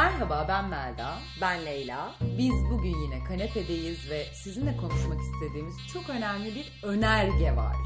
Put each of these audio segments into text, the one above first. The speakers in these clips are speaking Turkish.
Merhaba ben Melda. Ben Leyla. Biz bugün yine kanepedeyiz ve sizinle konuşmak istediğimiz çok önemli bir önerge var.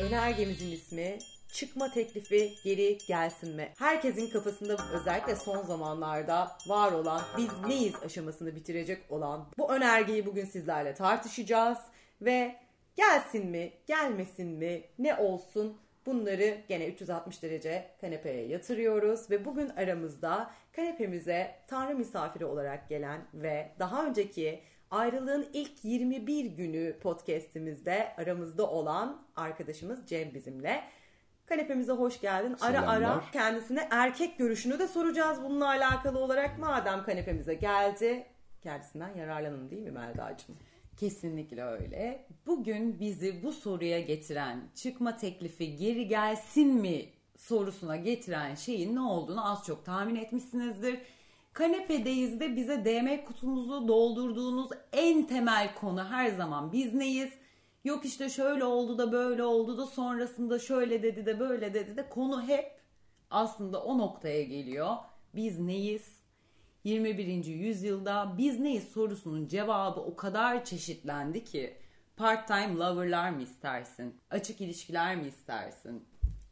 Önergemizin ismi çıkma teklifi geri gelsin mi? Herkesin kafasında özellikle son zamanlarda var olan biz neyiz aşamasını bitirecek olan bu önergeyi bugün sizlerle tartışacağız ve gelsin mi, gelmesin mi, ne olsun bunları gene 360 derece kanepeye yatırıyoruz ve bugün aramızda kanepemize tanrı misafiri olarak gelen ve daha önceki ayrılığın ilk 21 günü podcast'imizde aramızda olan arkadaşımız Cem bizimle. Kanepemize hoş geldin. Ara ara kendisine erkek görüşünü de soracağız bununla alakalı olarak. Madem kanepemize geldi, kendisinden yararlanın değil mi Melda'cığım? Kesinlikle öyle. Bugün bizi bu soruya getiren, çıkma teklifi geri gelsin mi sorusuna getiren şeyin ne olduğunu az çok tahmin etmişsinizdir. Kanepedeyiz de bize DM kutumuzu doldurduğunuz en temel konu her zaman biz neyiz? Yok işte şöyle oldu da böyle oldu da sonrasında şöyle dedi de böyle dedi de konu hep aslında o noktaya geliyor. Biz neyiz? 21. yüzyılda biz neyiz sorusunun cevabı o kadar çeşitlendi ki part-time lover'lar mı istersin? Açık ilişkiler mi istersin?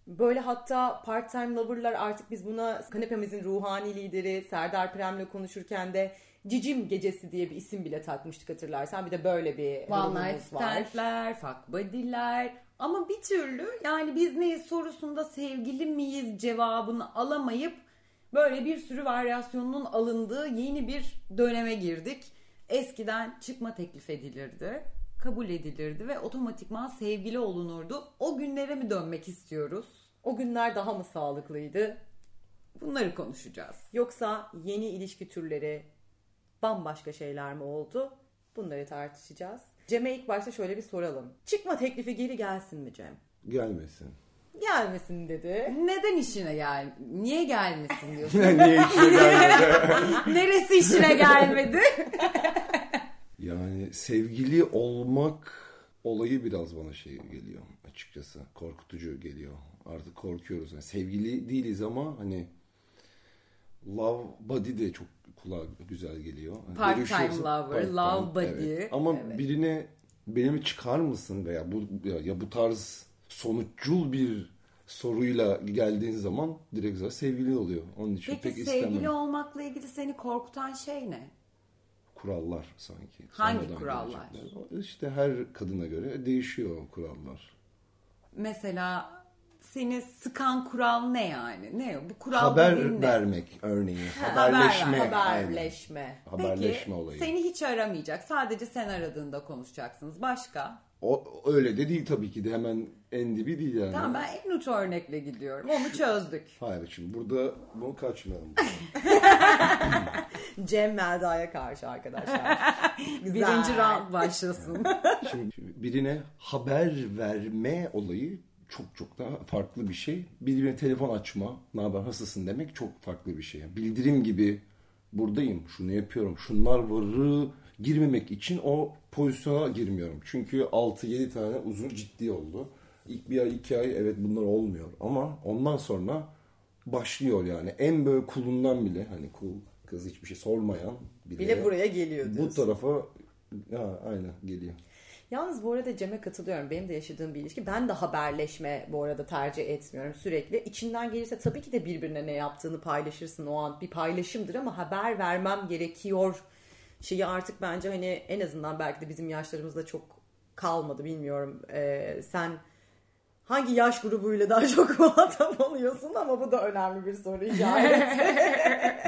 Böyle hatta part-time lover'lar artık biz buna kanepemizin ruhani lideri Serdar Prem'le konuşurken de Cicim Gecesi diye bir isim bile takmıştık hatırlarsan. Bir de böyle bir One night stand'ler, fuck buddy'ler ama bir türlü yani biz neyiz sorusunda sevgili miyiz cevabını alamayıp böyle bir sürü varyasyonunun alındığı yeni bir döneme girdik. Eskiden çıkma teklif edilirdi, kabul edilirdi ve otomatikman sevgili olunurdu. O günlere mi dönmek istiyoruz? O günler daha mı sağlıklıydı? Bunları konuşacağız. Yoksa yeni ilişki türleri bambaşka şeyler mi oldu? Bunları tartışacağız. Cem'e ilk başta şöyle bir soralım. Çıkma teklifi geri gelsin mi Cem? Gelmesin. Gelmesin dedi. Neden işine gel? Niye gelmesin diyorsun? Niye işe gelmedi? Neresi işine gelmedi? yani sevgili olmak olayı biraz bana şey geliyor açıkçası. Korkutucu geliyor. Artık korkuyoruz. Yani sevgili değiliz ama hani love body de çok kulağa güzel geliyor. Hani Part-time görüşüyoruz. lover, Part-time, love buddy. evet. Ama Evet. birine benimle çıkar mısın veya bu ya, ya bu tarz sonuçcul bir soruyla geldiğin zaman direkt zaten sevgili oluyor. Onun için Peki pek sevgili istemem. olmakla ilgili seni korkutan şey ne? kurallar sanki. Hangi Sonradan kurallar? gelecekler. İşte her kadına göre değişiyor o kurallar. Mesela seni sıkan kural ne yani? Ne bu kural Haber ne? vermek örneği. haber haberleşme. Haberleşme. aynen. Haberleşme Peki olayı. seni hiç aramayacak. Sadece sen aradığında konuşacaksınız. Başka? O öyle de değil tabii ki de hemen en dibi değil yani. Tamam ben en uç örnekle gidiyorum. Onu çözdük. Hayır şimdi burada bunu kaçmayalım. Cem Melda'ya karşı arkadaşlar. Birinci round başlasın. şimdi birine haber verme olayı çok çok daha farklı bir şey. Birine telefon açma, ne haber nasılsın demek çok farklı bir şey. Bildirim gibi buradayım, şunu yapıyorum, şunlar varı girmemek için o pozisyona girmiyorum. Çünkü 6-7 tane uzun ciddi oldu. İlk bir ay, iki ay evet bunlar olmuyor. Ama ondan sonra başlıyor yani. En böyle kulundan bile hani cool kız hiçbir şey sormayan bile, Bile buraya geliyor bu diyorsun. tarafa ya aynen geliyor. Yalnız bu arada Cem'e katılıyorum. Benim de yaşadığım bir ilişki. Ben de haberleşme bu arada tercih etmiyorum sürekli. İçinden gelirse tabii ki de birbirine ne yaptığını paylaşırsın o an. Bir paylaşımdır ama haber vermem gerekiyor. Şeyi artık bence hani en azından belki de bizim yaşlarımızda çok kalmadı bilmiyorum. Ee, sen hangi yaş grubuyla daha çok muhatap oluyorsun ama bu da önemli bir soru işareti.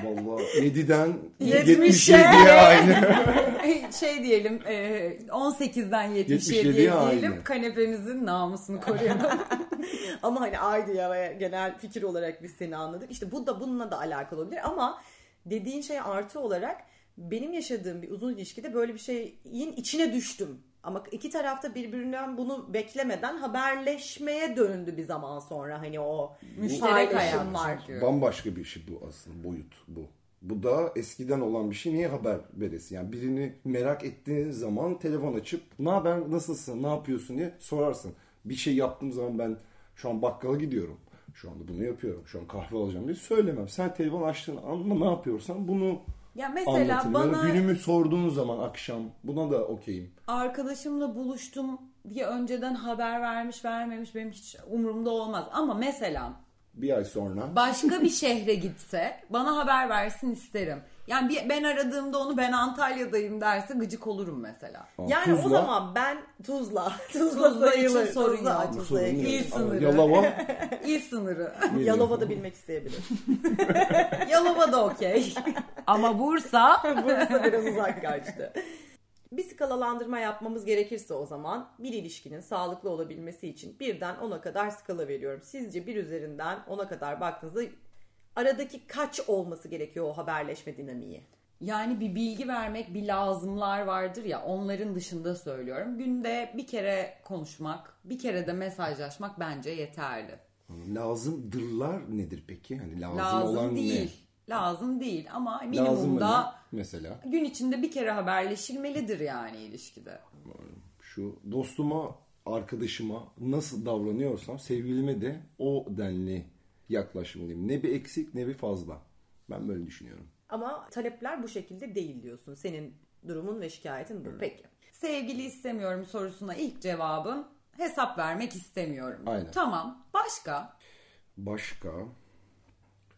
Vallahi 7'den 70'e 77'ye aynı. şey diyelim e, 18'den 77'ye 77'ye diyelim aynı. kanepemizin namusunu koruyalım. Ama hani idea ve genel fikir olarak biz seni anladık. İşte bu da bununla da alakalı olabilir ama dediğin şey artı olarak benim yaşadığım bir uzun ilişkide böyle bir şeyin içine düştüm. Ama iki tarafta birbirinden bunu beklemeden haberleşmeye döndü bir zaman sonra hani o Müşterek hayat paylaşımlar. çünkü. Bambaşka bir şey bu aslında boyut bu. Bu da eskiden olan bir şey. Niye haber veresin? Yani birini merak ettiğin zaman telefon açıp ne haber, nasılsın, ne yapıyorsun diye sorarsın. Bir şey yaptığım zaman ben şu an bakkala gidiyorum. Şu anda bunu yapıyorum. Şu an kahve alacağım diye söylemem. Sen telefon açtın ama ne yapıyorsan bunu Ya mesela anlatırım. bana Ya da günümü sorduğun zaman akşam buna da okeyim. arkadaşımla buluştum diye önceden haber vermiş vermemiş benim hiç umurumda olmaz. Ama mesela Bir ay sonra başka bir şehre gitse bana haber versin isterim. Yani bir, ben aradığımda onu ben Antalya'dayım derse gıcık olurum mesela. Aa, Yani o Tuzla, zaman ben Tuzla. Tuzla, Tuzla için sayılır. sorun Tuzla yok. Tuzla'ya sorun yok. İl sınırı. Yalova İl sınırı. Yalova da bilmek isteyebilir. Yalova da okey. Ama Bursa Burası biraz uzak kaçtı. Bir skalalandırma yapmamız gerekirse o zaman bir ilişkinin sağlıklı olabilmesi için birden 10'a kadar skala veriyorum. Sizce bir üzerinden 10'a kadar baktığınızda aradaki kaç olması gerekiyor o haberleşme dinamiği? Yani bir bilgi vermek, bir lazımlar vardır ya onların dışında söylüyorum. Günde bir kere konuşmak, bir kere de mesajlaşmak bence yeterli. lazımdırlar nedir peki? Hani lazım, Lazım olan değil. Lazım değil ama ne? Lazım minimumda ne? mesela gün içinde bir kere haberleşilmelidir yani ilişkide. şu dostuma, arkadaşıma nasıl davranıyorsam sevgilime de o denli yaklaşmalıyım. Ne bir eksik ne bir fazla. Ben böyle düşünüyorum. Ama talepler bu şekilde değil diyorsun. Senin durumun ve şikayetin bu. Peki. Sevgili istemiyorum sorusuna ilk cevabım hesap vermek istemiyorum. Aynen. Tamam. Başka? Başka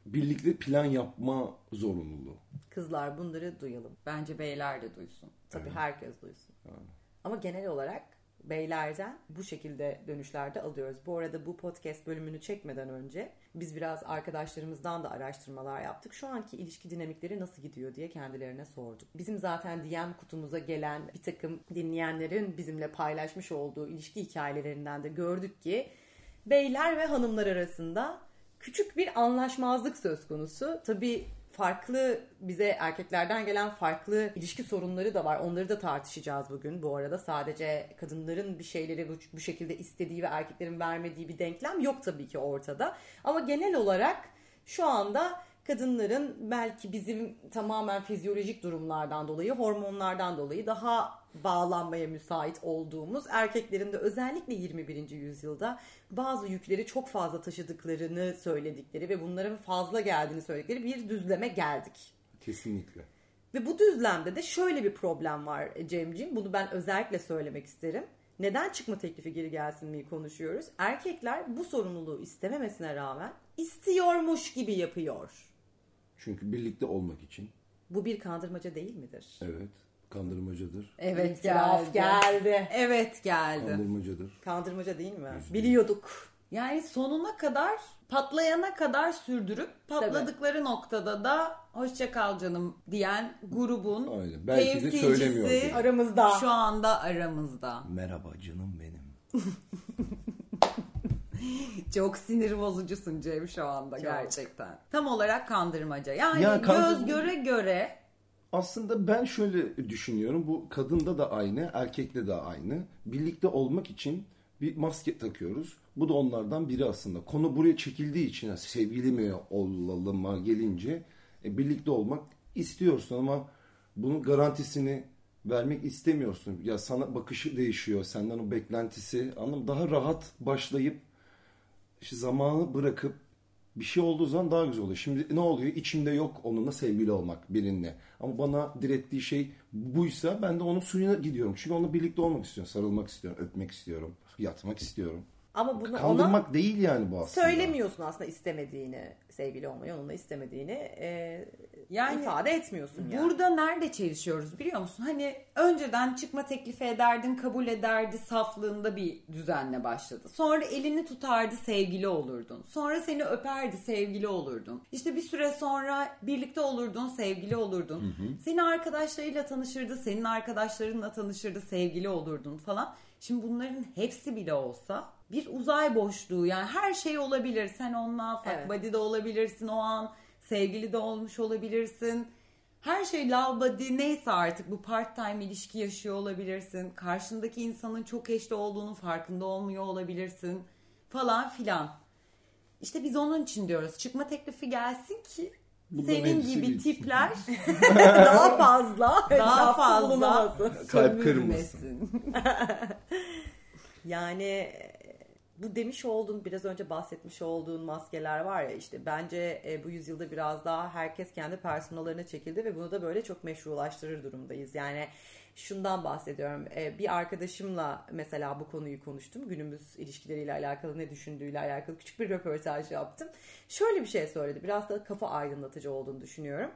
birlikte plan yapma zorunluluğu. Kızlar bunları duyalım. Bence beyler de duysun. Tabii herkes duysun. Ama genel olarak beylerden bu şekilde dönüşlerde alıyoruz. Bu arada bu podcast bölümünü çekmeden önce biz biraz arkadaşlarımızdan da araştırmalar yaptık. Şu anki ilişki dinamikleri nasıl gidiyor diye kendilerine sorduk. Bizim zaten DM kutumuza gelen bir takım dinleyenlerin bizimle paylaşmış olduğu ilişki hikayelerinden de gördük ki beyler ve hanımlar arasında küçük bir anlaşmazlık söz konusu. Tabii farklı bize erkeklerden gelen farklı ilişki sorunları da var. Onları da tartışacağız bugün. Bu arada sadece kadınların bir şeyleri bu, bu şekilde istediği ve erkeklerin vermediği bir denklem yok tabii ki ortada. Ama genel olarak şu anda kadınların belki bizim tamamen fizyolojik durumlardan dolayı, hormonlardan dolayı daha bağlanmaya müsait olduğumuz erkeklerin de özellikle 21. yüzyılda bazı yükleri çok fazla taşıdıklarını söyledikleri ve bunların fazla geldiğini söyledikleri bir düzleme geldik. Kesinlikle. Ve bu düzlemde de şöyle bir problem var Cemciğim. Bunu ben özellikle söylemek isterim. Neden çıkma teklifi geri gelsin mi konuşuyoruz? Erkekler bu sorumluluğu istememesine rağmen istiyormuş gibi yapıyor. Çünkü birlikte olmak için. Bu bir kandırmaca değil midir? Evet. Kandırmacadır. Evet İtiraf geldi. Evet geldi. Kandırmacadır. Kandırmaca değil mi? Biliyorduk. Yani sonuna kadar patlayana kadar sürdürüp patladıkları noktada da hoşça kal canım diyen grubun Öyle. Belki de temsilcisi söylemiyordur. Aramızda. şu anda aramızda. Merhaba canım benim. Çok sinir bozucusun Cem şu anda gerçekten. Tam olarak kandırmaca. Yani Ya kandır- göz göre göre Aslında ben şöyle düşünüyorum. Bu kadında da aynı, erkekte de aynı. Birlikte olmak için bir maske takıyoruz. Bu da onlardan biri aslında. Konu buraya çekildiği için yani sevgili mi olalıma gelince e, birlikte olmak istiyorsun ama bunun garantisini vermek istemiyorsun. Ya sana bakışı değişiyor. Senden o beklentisi anladın mı? Daha rahat başlayıp işte zamanı bırakıp bir şey olduğu zaman daha güzel oluyor. Şimdi ne oluyor? İçimde yok onunla sevgili olmak birinle. Ama bana direttiği şey buysa ben de onun suyuna gidiyorum. Çünkü onunla birlikte olmak istiyorum. Sarılmak istiyorum, öpmek istiyorum, yatmak istiyorum. Ama bunu ona Kandırmak değil yani bu aslında. söylemiyorsun aslında istemediğini, sevgili olmayı, onunla istemediğini e, Yani ifade etmiyorsun yani. Burada nerede çelişiyoruz biliyor musun? Hani önceden çıkma teklifi ederdin, kabul ederdi, saflığında bir düzenle başladı. Sonra elini tutardı, sevgili olurdun. Sonra seni öperdi, sevgili olurdun. İşte bir süre sonra birlikte olurdun, sevgili olurdun. Seni arkadaşlarıyla tanışırdı, senin arkadaşlarınla tanışırdı, sevgili olurdun falan. Şimdi bunların hepsi bile olsa bir uzay boşluğu yani her şey olabilir. Sen onunla fuck Evet. de olabilirsin o an, sevgili de olmuş olabilirsin. Her şey love buddy neyse artık bu part time ilişki yaşıyor olabilirsin. Karşındaki insanın çok eşli olduğunu farkında olmuyor olabilirsin falan filan. İşte biz onun için diyoruz. Çıkma teklifi gelsin ki Bunların senin gibi tipler daha fazla daha fazla bulunamasın. Kalp sömürmesin. Yani bu demiş olduğun biraz önce bahsetmiş olduğun maskeler var ya işte bence e, bu yüzyılda biraz daha herkes kendi personalarına çekildi ve bunu da böyle çok meşrulaştırır durumdayız. Yani şundan bahsediyorum. E, bir arkadaşımla mesela bu konuyu konuştum. Günümüz ilişkileriyle alakalı ne düşündüğüyle alakalı küçük bir röportaj yaptım. Şöyle bir şey söyledi. Biraz da kafa aydınlatıcı olduğunu düşünüyorum.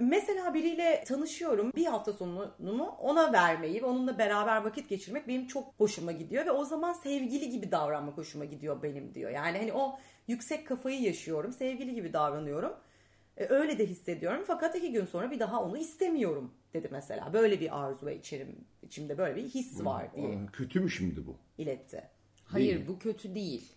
Mesela biriyle tanışıyorum. Bir hafta sonumu ona vermeyi ve onunla beraber vakit geçirmek benim çok hoşuma gidiyor ve o zaman sevgili gibi davranmak hoşuma gidiyor benim diyor. Yani hani o yüksek kafayı yaşıyorum. Sevgili gibi davranıyorum. E, öyle de hissediyorum fakat iki gün sonra bir daha onu istemiyorum dedi mesela. Böyle bir arzu ve içerim, içimde böyle bir his var diye Kötü mü şimdi bu? iletti. Hayır Değil. bu kötü değil.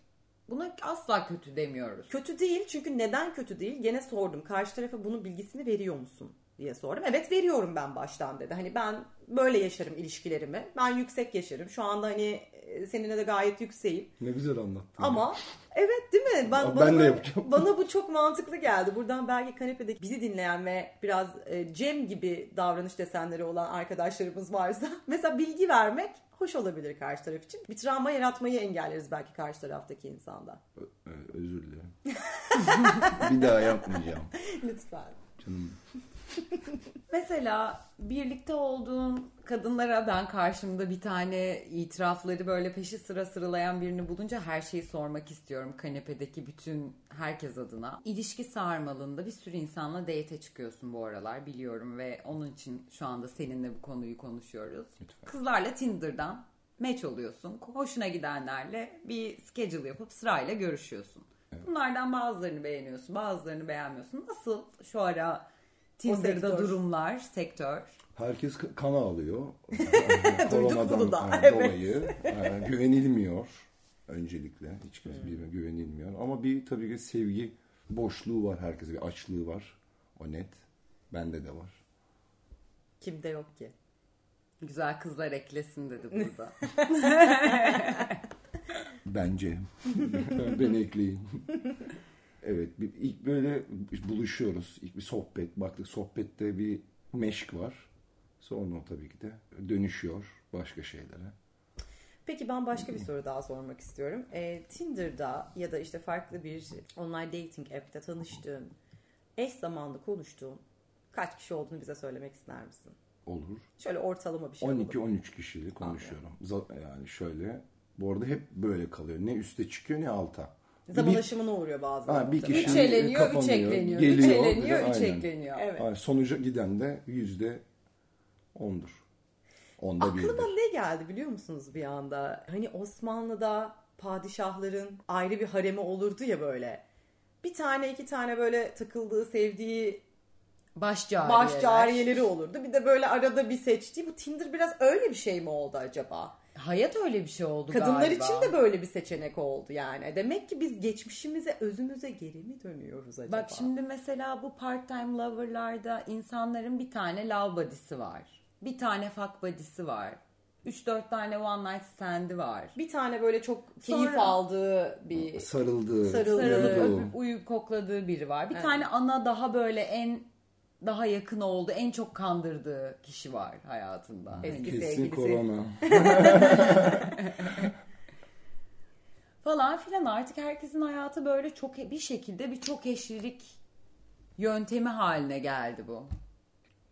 Buna asla kötü demiyoruz. Kötü değil çünkü neden kötü değil? Gene sordum. Karşı tarafa bunun bilgisini veriyor musun? Diye sordum. Evet veriyorum ben baştan dedi. Hani ben böyle yaşarım ilişkilerimi. Ben yüksek yaşarım. Şu anda hani e, seninle de gayet yükseğim. Ne güzel anlattın. Ama evet değil mi? Ben, Aa, bana, ben de yapacağım. bana bu çok mantıklı geldi. Buradan belki kanepede bizi dinleyen ve biraz e, Cem gibi davranış desenleri olan arkadaşlarımız varsa mesela bilgi vermek hoş olabilir karşı taraf için. Bir travma yaratmayı engelleriz belki karşı taraftaki insanda. Ö- ö- Özür dilerim. bir daha yapmayacağım. Lütfen. Canım. Mesela birlikte olduğun kadınlara ben karşımda bir tane itirafları böyle peşi sıra sıralayan birini bulunca her şeyi sormak istiyorum kanepedeki bütün herkes adına. İlişki sarmalında bir sürü insanla date çıkıyorsun bu aralar biliyorum ve onun için şu anda seninle bu konuyu konuşuyoruz. Lütfen. Kızlarla Tinder'dan match oluyorsun. Hoşuna gidenlerle bir schedule yapıp sırayla görüşüyorsun. Bunlardan bazılarını beğeniyorsun, bazılarını beğenmiyorsun. Nasıl şu ara Tinder'da sektör. durumlar, sektör? Herkes kan. Duyduk bunu da, evet. dolayı. Ha, güvenilmiyor. Öncelikle. Hiç kimse birbirine güvenilmiyor. Ama bir tabii ki sevgi boşluğu var. Herkese bir açlığı var. O net. Bende de var. Kimde yok ki? Güzel kızlar eklesin dedi burada. Bence. Beni ekleyin. evet. İlk böyle buluşuyoruz. İlk bir sohbet. Baktık sohbette bir meşk var. Sonra tabii ki de dönüşüyor başka şeylere. Peki ben başka bir soru daha sormak istiyorum. E, Tinder'da ya da işte farklı bir online dating app'te tanıştığın, eş zamanlı konuştuğun kaç kişi olduğunu bize söylemek ister misin? Olur. Şöyle ortalama bir şey olur. 12-13 kişiyle konuşuyorum. За- Yani şöyle. Bu arada hep böyle kalıyor. Ne üste çıkıyor ne alta. Zaman Bir- aşımına uğruyor bazen. Ha, bir kişi- Üç eleniyor, üç kapanıyor, ekleniyor. geliyor, üç eleniyor, üç aynen. ekleniyor. Evet. Yani sonuca giden de yüzde ondur. Onda Aklıma birdir. ne geldi biliyor musunuz bir anda? Hani Osmanlı'da padişahların ayrı bir haremi olurdu ya böyle. Bir tane iki tane böyle takıldığı, sevdiği Baş cariyeler. baş cariyeleri olurdu. Bir de böyle arada bir seçtiği. Bu Tinder biraz öyle bir şey mi oldu acaba? Hayat öyle bir şey oldu Kadınlar galiba. için de böyle bir seçenek oldu yani. Demek ki biz geçmişimize, özümüze geri mi dönüyoruz acaba? Bak şimdi mesela bu part-time lover'larda insanların bir tane love buddy'si var. Bir tane fuck buddy'si var. 3-4 tane one night stand'i var. bir tane böyle çok keyif Sonra- aldığı bir Sarıldı. Sarıldı. Sarılıp uyudu. öpüp uyuyup kokladığı biri var. Bir Evet. tane ana daha böyle en daha yakın oldu, en çok kandırdığı kişi var hayatında. Eski Kesin sevgilisi. korona. falan filan artık herkesin hayatı böyle çok bir şekilde bir çok eşlilik yöntemi haline geldi bu.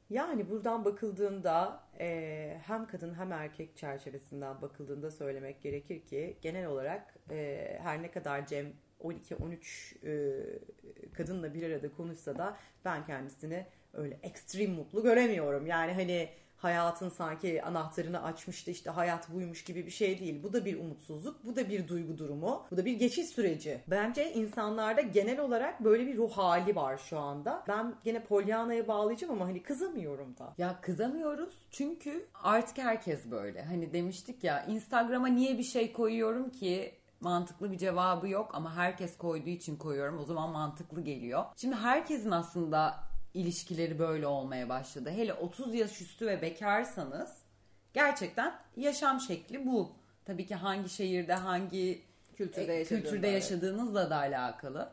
Yani buradan bakıldığında e, hem kadın hem erkek çerçevesinden bakıldığında söylemek gerekir ki genel olarak e, her ne kadar Cem 12-13 e, kadınla bir arada konuşsa da ben kendisini öyle ekstrem mutlu göremiyorum. Yani hani hayatın sanki anahtarını açmıştı işte hayat buymuş gibi bir şey değil. Bu da bir umutsuzluk, bu da bir duygu durumu, bu da bir geçiş süreci. Bence insanlarda genel olarak böyle bir ruh hali var şu anda. Ben gene Pollyanna'ya bağlayacağım ama hani kızamıyorum da. Ya kızamıyoruz çünkü artık herkes böyle. Hani demiştik ya Instagram'a niye bir şey koyuyorum ki mantıklı bir cevabı yok ama herkes koyduğu için koyuyorum. O zaman mantıklı geliyor. Şimdi herkesin aslında ilişkileri böyle olmaya başladı. Hele 30 yaş üstü ve bekarsanız gerçekten yaşam şekli bu. Tabii ki hangi şehirde, hangi Kültürde e, kültürde yaşadığınızla da alakalı.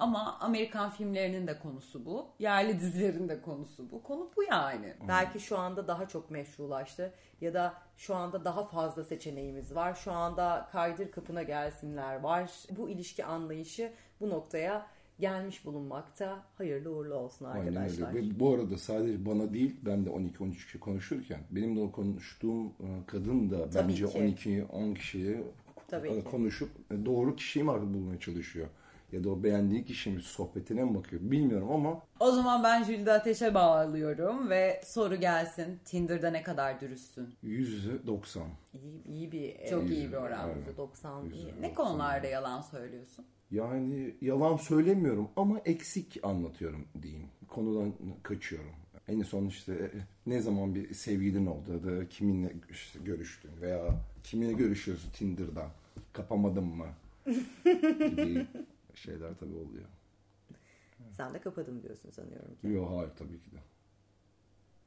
Ama Amerikan filmlerinin de konusu bu. Yerli dizilerin de konusu bu. Konu bu yani. Belki şu anda daha çok meşrulaştı ya da şu anda daha fazla seçeneğimiz var. Şu anda kaydır kapına gelsinler var. Bu ilişki anlayışı bu noktaya gelmiş bulunmakta. Hayırlı uğurlu olsun Aynen arkadaşlar. öyle. Ve bu arada sadece bana değil ben de 12-13 kişi konuşurken benim de o konuştuğum e, kadın da Tabii bence ki. 12-10 kişiye Tabii e, ki. konuşup e, doğru kişiyi mi bulmaya çalışıyor. Ya da o beğendiği kişinin sohbetine mi bakıyor bilmiyorum ama O zaman ben Jülide Ateş'e bağlıyorum ve soru gelsin. Tinder'da ne kadar dürüstsün? %90. İyi, iyi bir Çok e, iyi bir oran. Evet. %90 iyi. Ne konularda yalan söylüyorsun? Yani yalan söylemiyorum ama eksik anlatıyorum diyeyim. Konudan kaçıyorum. En son işte e, ne zaman bir sevgilin oldu ya da kiminle işte görüştün veya kiminle görüşüyorsun Tinder'da kapamadın mı gibi şeyler tabii oluyor. Sen de kapadım diyorsun sanıyorum ki. Yok hayır tabii ki de.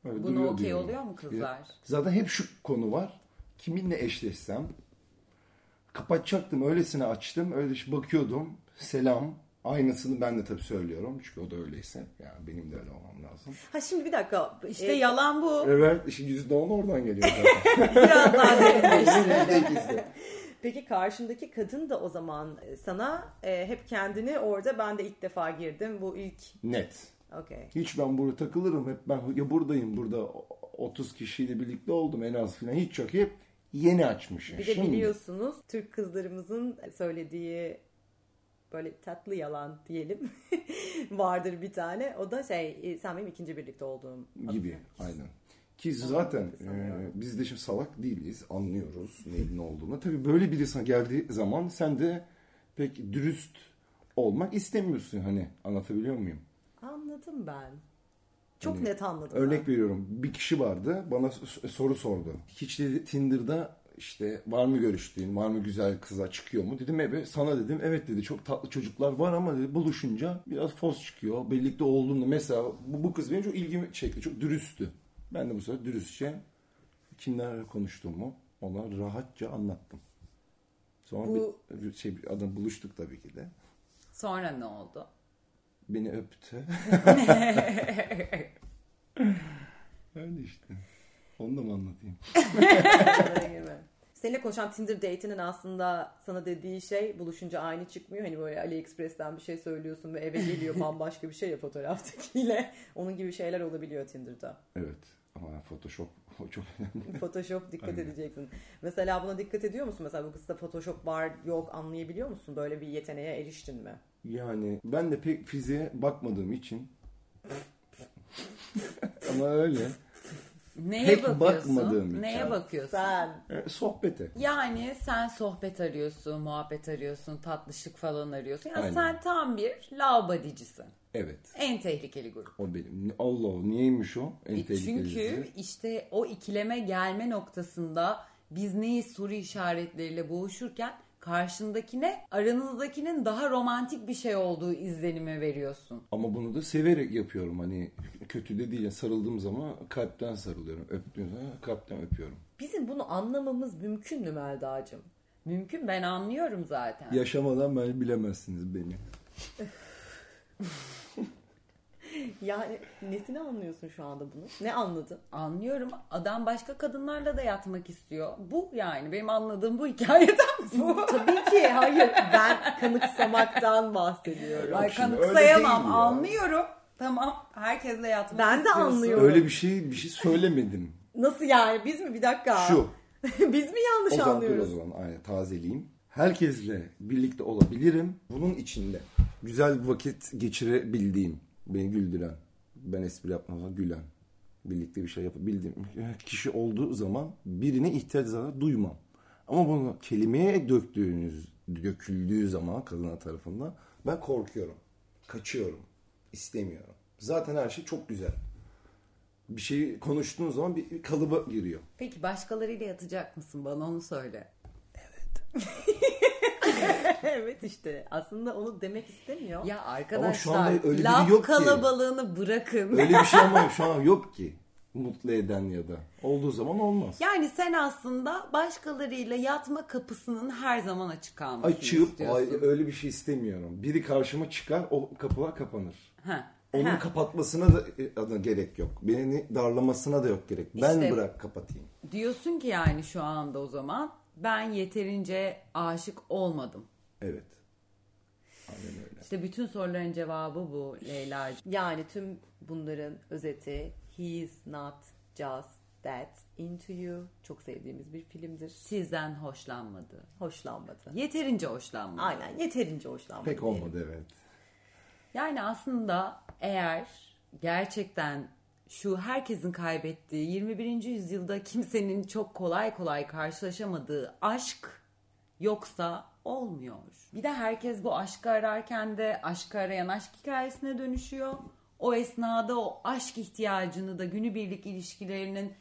Öyle Buna duruyor okey oluyor mu kızlar? Zaten hep şu konu var. Kiminle eşleşsem kapatacaktım öylesine açtım öyle işte bakıyordum selam aynısını ben de tabii söylüyorum çünkü o da öyleyse yani benim de öyle olmam lazım. Ha şimdi bir dakika. İşte E, yalan bu. Evet işte yüzde on oradan geliyor zaten. Biraz daha. Peki karşındaki kadın da o zaman sana e, hep kendini orada ben de ilk defa girdim. Bu ilk Net. okey. Hiç ben burada takılırım hep ben ya buradayım burada 30 kişiyle birlikte oldum en az filan hiç yok hep yeni açmışım. Bir de Şimdi- biliyorsunuz Türk kızlarımızın söylediği böyle tatlı yalan diyelim vardır bir tane. O da şey e, sen benim ikinci birlikte olduğum gibi aynen. Ki zaten e, biz de şimdi salak değiliz. Anlıyoruz neyin ne olduğunu. Tabii böyle biri sana geldiği zaman sen de pek dürüst olmak istemiyorsun hani anlatabiliyor muyum? Anladım ben. Çok Hani net anladım. Örnek veriyorum bir kişi vardı bana soru sordu. Hiç dedi Tinder'da işte var mı görüştüğün, var mı güzel kızlar çıkıyor mu? Dedim evet. Sana dedim evet dedi çok tatlı çocuklar var ama dedi buluşunca biraz fos çıkıyor. Birlikte olduğunda mesela bu, bu kız benim çok ilgimi çekti. Çok dürüsttü. Ben de bu sefer dürüstçe kimlerle konuştuğumu ona rahatça anlattım. Sonra Bu- bir, şey bir adam buluştuk tabii ki de. Sonra ne oldu? Beni öptü. Öyle işte. Onu da mı anlatayım? Seninle konuşan Tinder date'inin aslında sana dediği şey buluşunca aynı çıkmıyor. Hani böyle AliExpress'ten bir şey söylüyorsun ve eve geliyor bambaşka bir şey ya fotoğraftakiyle. Onun gibi şeyler olabiliyor Tinder'da. Evet. Ama Photoshop o çok önemli. Photoshop dikkat Aynen. edeceksin. Mesela buna dikkat ediyor musun? Mesela bu kızda Photoshop var yok anlayabiliyor musun? Böyle bir yeteneğe eriştin mi? Yani ben de pek fiziğe bakmadığım için ama öyle. Neye Pek bakıyorsun? bakmadığım için. Neye bakıyorsun? Sen E, sohbete. Yani sen sohbet arıyorsun, muhabbet arıyorsun, tatlışlık falan arıyorsun. Yani Aynen. sen tam bir laubadicisin. Evet. En tehlikeli grup. O benim. Allah niyeymiş o? En E tehlikelisi. Çünkü işte o ikileme gelme noktasında biz neyiz soru işaretleriyle boğuşurken karşındakine aranızdakinin daha romantik bir şey olduğu izlenimi veriyorsun. Ama bunu da severek yapıyorum. Hani kötü de değil. Sarıldığım zaman kalpten sarılıyorum. Öptüğüm zaman kalpten öpüyorum. bizim bunu anlamamız mümkün mü Melda'cığım? Mümkün ben anlıyorum zaten. Yaşamadan ben bilemezsiniz beni. Yani nesini anlıyorsun şu anda bunu? Ne anladın? Anlıyorum. Adam başka kadınlarla da yatmak istiyor. Bu yani benim anladığım bu hikayeden bu. Tabii ki hayır ben kanıksamaktan bahsediyorum. Ay kanıksayamam. Anlıyorum. Tamam. Herkesle yatmak Ben de istiyorsun. anlıyorum. Öyle bir şey bir şey söylemedim. Nasıl yani biz mi bir dakika? Şu. biz mi yanlış O zaman dur o anlıyoruz? zaman aynen tazeleyeyim. Herkesle birlikte olabilirim. Bunun içinde güzel bir vakit geçirebildiğim, beni güldüren, ben espri yapmama gülen, birlikte bir şey yapabildiğim kişi olduğu zaman birine ihtiyaç duymam. Ama bunu kelimeye döktüğünüz, döküldüğü zaman kadına tarafından ben korkuyorum. Kaçıyorum. istemiyorum. Zaten her şey çok güzel. Bir şeyi konuştuğun zaman bir kalıba giriyor. Peki başkalarıyla yatacak mısın? Bana onu söyle. evet işte aslında onu demek istemiyor. Ya Ama şu arkadaşlar anda öyle laf yok ki. kalabalığını bırakın. Öyle bir şey ama şu an yok ki. mutlu eden ya da olduğu zaman olmaz. Yani sen aslında başkalarıyla yatma kapısının her zaman açık kalmasını Açıp istiyorsun. ay, öyle bir şey istemiyorum. Biri karşıma çıkar o kapılar kapanır. Ha. Onun Ha. kapatmasına da, da gerek yok. Beni darlamasına da yok gerek. Ben İşte- bırak kapatayım. Diyorsun ki yani şu anda o zaman ben yeterince aşık olmadım. Evet. Aynen öyle. İşte bütün soruların cevabı bu Leyla'cığım. Yani tüm bunların özeti He is not just that into you. Çok sevdiğimiz bir filmdir. Sizden hoşlanmadı. Hoşlanmadı. Yeterince hoşlanmadı. Aynen yeterince hoşlanmadı. Pek diyelim. olmadı evet. Yani aslında eğer gerçekten şu herkesin kaybettiği 21. yüzyılda kimsenin çok kolay kolay karşılaşamadığı aşk yoksa olmuyor. Bir de herkes bu aşkı ararken de aşkı arayan aşk hikayesine dönüşüyor. O esnada o aşk ihtiyacını da günübirlik ilişkilerinin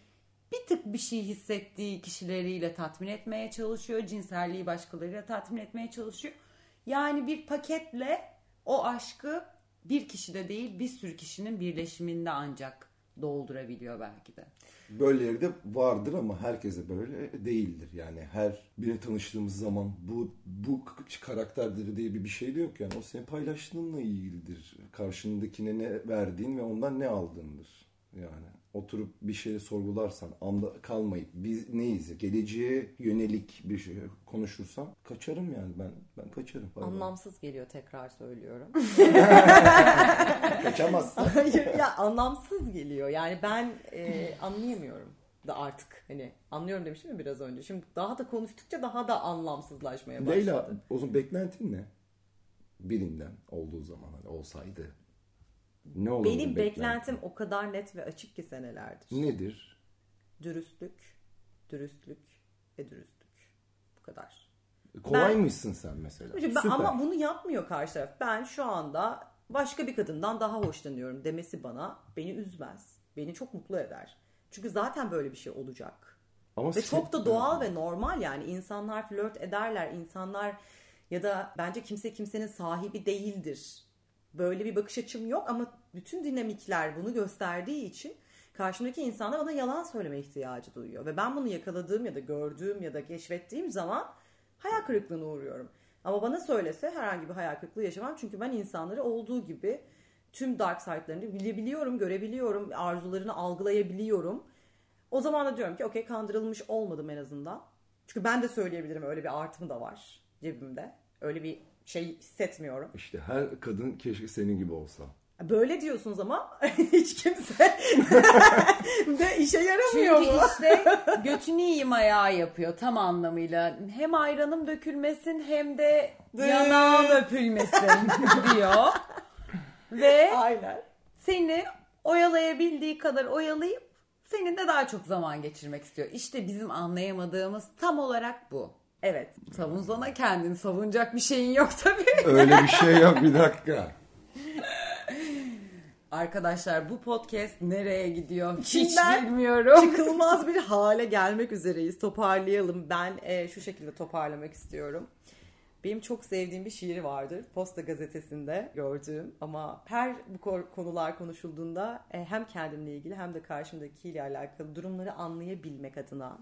bir tık bir şey hissettiği kişileriyle tatmin etmeye çalışıyor. Cinselliği başkalarıyla tatmin etmeye çalışıyor. Yani bir paketle o aşkı bir kişide değil bir sürü kişinin birleşiminde ancak doldurabiliyor belki de. Böyleleri de vardır ama herkese böyle değildir. Yani her birini tanıştığımız zaman bu bu karakterdir diye bir bir şey de yok yani. O senin paylaştığınla ilgilidir. Karşındakine ne verdiğin ve ondan ne aldığındır. Yani oturup bir şeyi sorgularsan, anda kalmayıp biz neyiz? Geleceğe yönelik bir şey konuşursan kaçarım yani ben ben kaçarım. Bay. Anlamsız geliyor tekrar söylüyorum. Kaçamazsın. Hayır ya anlamsız geliyor. Yani ben e, anlayamıyorum da artık. Hani anlıyorum demiştim ya biraz önce. Şimdi daha da konuştukça daha da anlamsızlaşmaya başladı. Leyla o zaman beklentin ne? Birinden olduğu zaman hani olsaydı. Ne olurdu Benim beklentim o kadar net ve açık ki senelerdir. nedir? Dürüstlük, dürüstlük ve dürüstlük. Bu kadar. Kolay Ben- mısın sen mesela? Ben- Süper. ama bunu yapmıyor karşı taraf. Ben şu anda başka bir kadından daha hoşlanıyorum demesi bana beni üzmez. Beni çok mutlu eder. Çünkü zaten böyle bir şey olacak. Ama Ve sen- çok da doğal ve normal yani. insanlar flört ederler. insanlar ya da bence kimse kimsenin sahibi değildir. Böyle bir bakış açım yok ama bütün dinamikler bunu gösterdiği için karşımdaki insana bana yalan söyleme ihtiyacı duyuyor. Ve ben bunu yakaladığım ya da gördüğüm ya da keşfettiğim zaman hayal kırıklığına uğruyorum. Ama bana söylese herhangi bir hayal kırıklığı yaşamam. Çünkü ben insanları olduğu gibi tüm dark side'larını bilebiliyorum, görebiliyorum, arzularını algılayabiliyorum. O zaman da diyorum ki okey kandırılmış olmadım en azından. Çünkü ben de söyleyebilirim öyle bir artım da var cebimde. Öyle bir şey hissetmiyorum. İşte her kadın keşke senin gibi olsa. Böyle diyorsunuz ama hiç kimse de işe yaramıyor Çünkü bu. işte götünü yiyeyim ayağı yapıyor tam anlamıyla. Hem ayranım dökülmesin hem de yanağım öpülmesin diyor. Ve Aynen. seni oyalayabildiği kadar oyalayıp seninle daha çok zaman geçirmek istiyor. İşte bizim anlayamadığımız tam olarak bu. Evet. Savunsana kendini savunacak bir şeyin yok tabii. Öyle bir şey yok bir dakika. Arkadaşlar bu podcast nereye gidiyor hiç bilmiyorum. Çıkılmaz bir hale gelmek üzereyiz. Toparlayalım. Ben e, şu şekilde toparlamak istiyorum. Benim çok sevdiğim bir şiir vardır. Posta gazetesinde gördüğüm ama her bu ko- konular konuşulduğunda e, hem kendimle ilgili hem de karşımdakiyle alakalı durumları anlayabilmek adına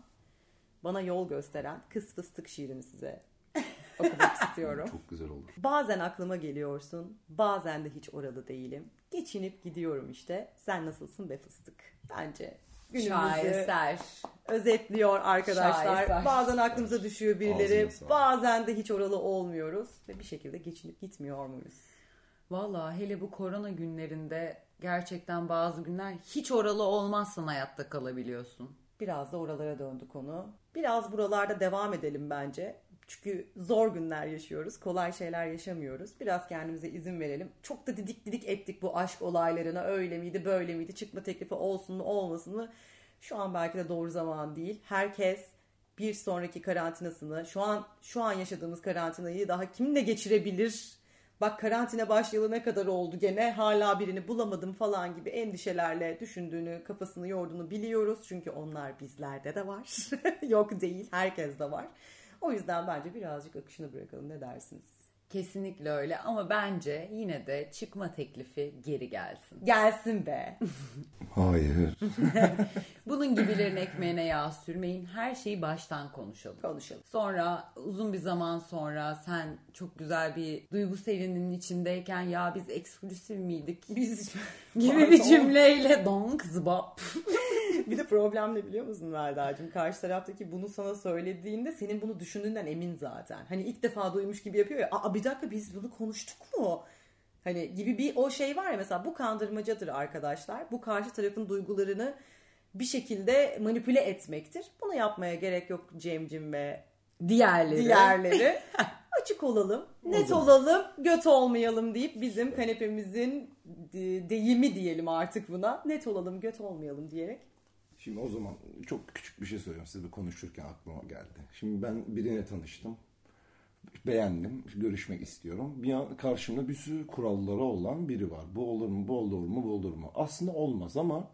bana yol gösteren Kız Fıstık şiirini size okumak istiyorum. Çok güzel olur. Bazen aklıma geliyorsun, bazen de hiç oralı değilim. Geçinip gidiyorum işte. Sen nasılsın be fıstık? Bence günümüzü Şaheser. özetliyor arkadaşlar. Şaheser. Bazen aklımıza düşüyor birileri, bazen de hiç oralı olmuyoruz ve bir şekilde geçinip gitmiyor muyuz? Valla hele bu korona günlerinde gerçekten bazı günler hiç oralı olmazsan hayatta kalabiliyorsun. Biraz da oralara döndü konu. Biraz buralarda devam edelim bence. Çünkü zor günler yaşıyoruz. Kolay şeyler yaşamıyoruz. Biraz kendimize izin verelim. Çok da didik didik ettik bu aşk olaylarına. Öyle miydi, böyle miydi? Çıkma teklifi olsun mu, olmasın mı? Şu an belki de doğru zaman değil. Herkes bir sonraki karantinasını, şu an şu an yaşadığımız karantinayı daha kimle geçirebilir? Bak karantina başlayalı ne kadar oldu gene hala birini bulamadım falan gibi endişelerle düşündüğünü, kafasını yorduğunu biliyoruz. Çünkü onlar bizlerde de var. Yok değil, herkes de var. O yüzden bence birazcık akışını bırakalım. Ne dersiniz? Kesinlikle öyle ama bence yine de çıkma teklifi geri gelsin. Gelsin be. Hayır. Bunun gibilerin ekmeğine yağ sürmeyin. Her şeyi baştan konuşalım. Konuşalım. Sonra uzun bir zaman sonra sen çok güzel bir duygu serinin içindeyken ya biz eksklusif miydik Biz gibi bir cümleyle donk zıbap. bir de problem ne biliyor musun Melda'cığım? Karşı taraftaki bunu sana söylediğinde senin bunu düşündüğünden emin zaten. Hani ilk defa duymuş gibi yapıyor ya. Aa bir dakika biz bunu konuştuk mu? Hani gibi bir o şey var ya mesela bu kandırmacadır arkadaşlar. Bu karşı tarafın duygularını bir şekilde manipüle etmektir. Bunu yapmaya gerek yok Cemcim ve Diğerleri. diğerleri. Açık olalım, net olalım, göt olmayalım deyip bizim kanepemizin de- deyimi diyelim artık buna. Net olalım, göt olmayalım diyerek Şimdi o zaman çok küçük bir şey söylüyorum size bir konuşurken aklıma geldi. Şimdi ben birine tanıştım. Beğendim. Görüşmek istiyorum. Bir an karşımda bir sürü kuralları olan biri var. Bu olur mu, bu olur mu, bu olur mu? Aslında olmaz ama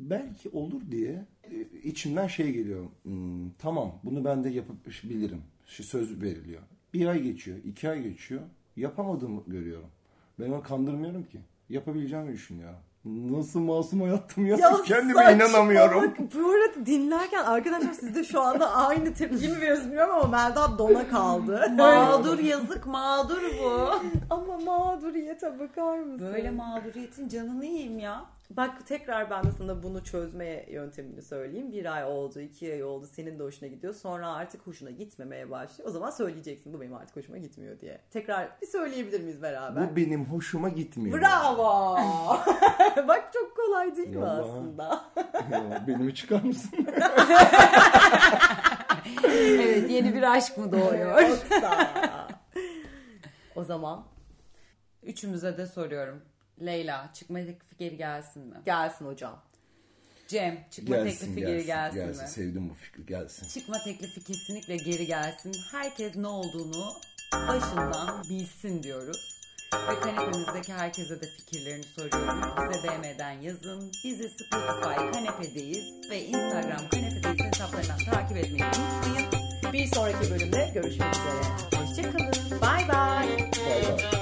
belki olur diye e, içimden şey geliyor. Hmm, tamam bunu ben de yapabilirim. Şu söz veriliyor. Bir ay geçiyor, iki ay geçiyor. Yapamadığımı görüyorum. Ben onu kandırmıyorum ki. Yapabileceğimi düşünüyorum. Nasıl masum hayattım ya. Kendime saçma inanamıyorum. Bu arada dinlerken arkadaşlar siz de şu anda aynı tepki mi veriyorsunuz bilmiyorum ama Melda dona kaldı. Mağdur yazık mağdur bu. ama mağduriyete bakar mısın? Böyle mağduriyetin canını yiyeyim ya. Bak tekrar ben de sana bunu çözme yöntemini söyleyeyim. Bir ay oldu, iki ay oldu. Senin de hoşuna gidiyor. Sonra artık hoşuna gitmemeye başlıyor. O zaman söyleyeceksin bu benim artık hoşuma gitmiyor diye. Tekrar bir söyleyebilir miyiz beraber? Bu benim hoşuma gitmiyor. Bravo! Bak çok kolay değil mi Vallahi. aslında? Benimi çıkar mısın? Evet yeni bir aşk mı doğuyor? Yoksa. o zaman Üçümüze de soruyorum. Leyla çıkma teklifi geri gelsin mi? gelsin hocam. Cem çıkma teklifi geri gelsin, mi? Sevdim bu fikri gelsin. Çıkma teklifi kesinlikle geri gelsin. Herkes ne olduğunu başından bilsin diyoruz. Ve kanepemizdeki herkese de fikirlerini soruyorum. Bize DM'den yazın. Bizi Spotify kanepedeyiz ve Instagram kanepedeyiz hesaplarından takip etmeyi unutmayın. Bir sonraki bölümde görüşmek üzere. Hoşçakalın. Bye bye. Bay bay.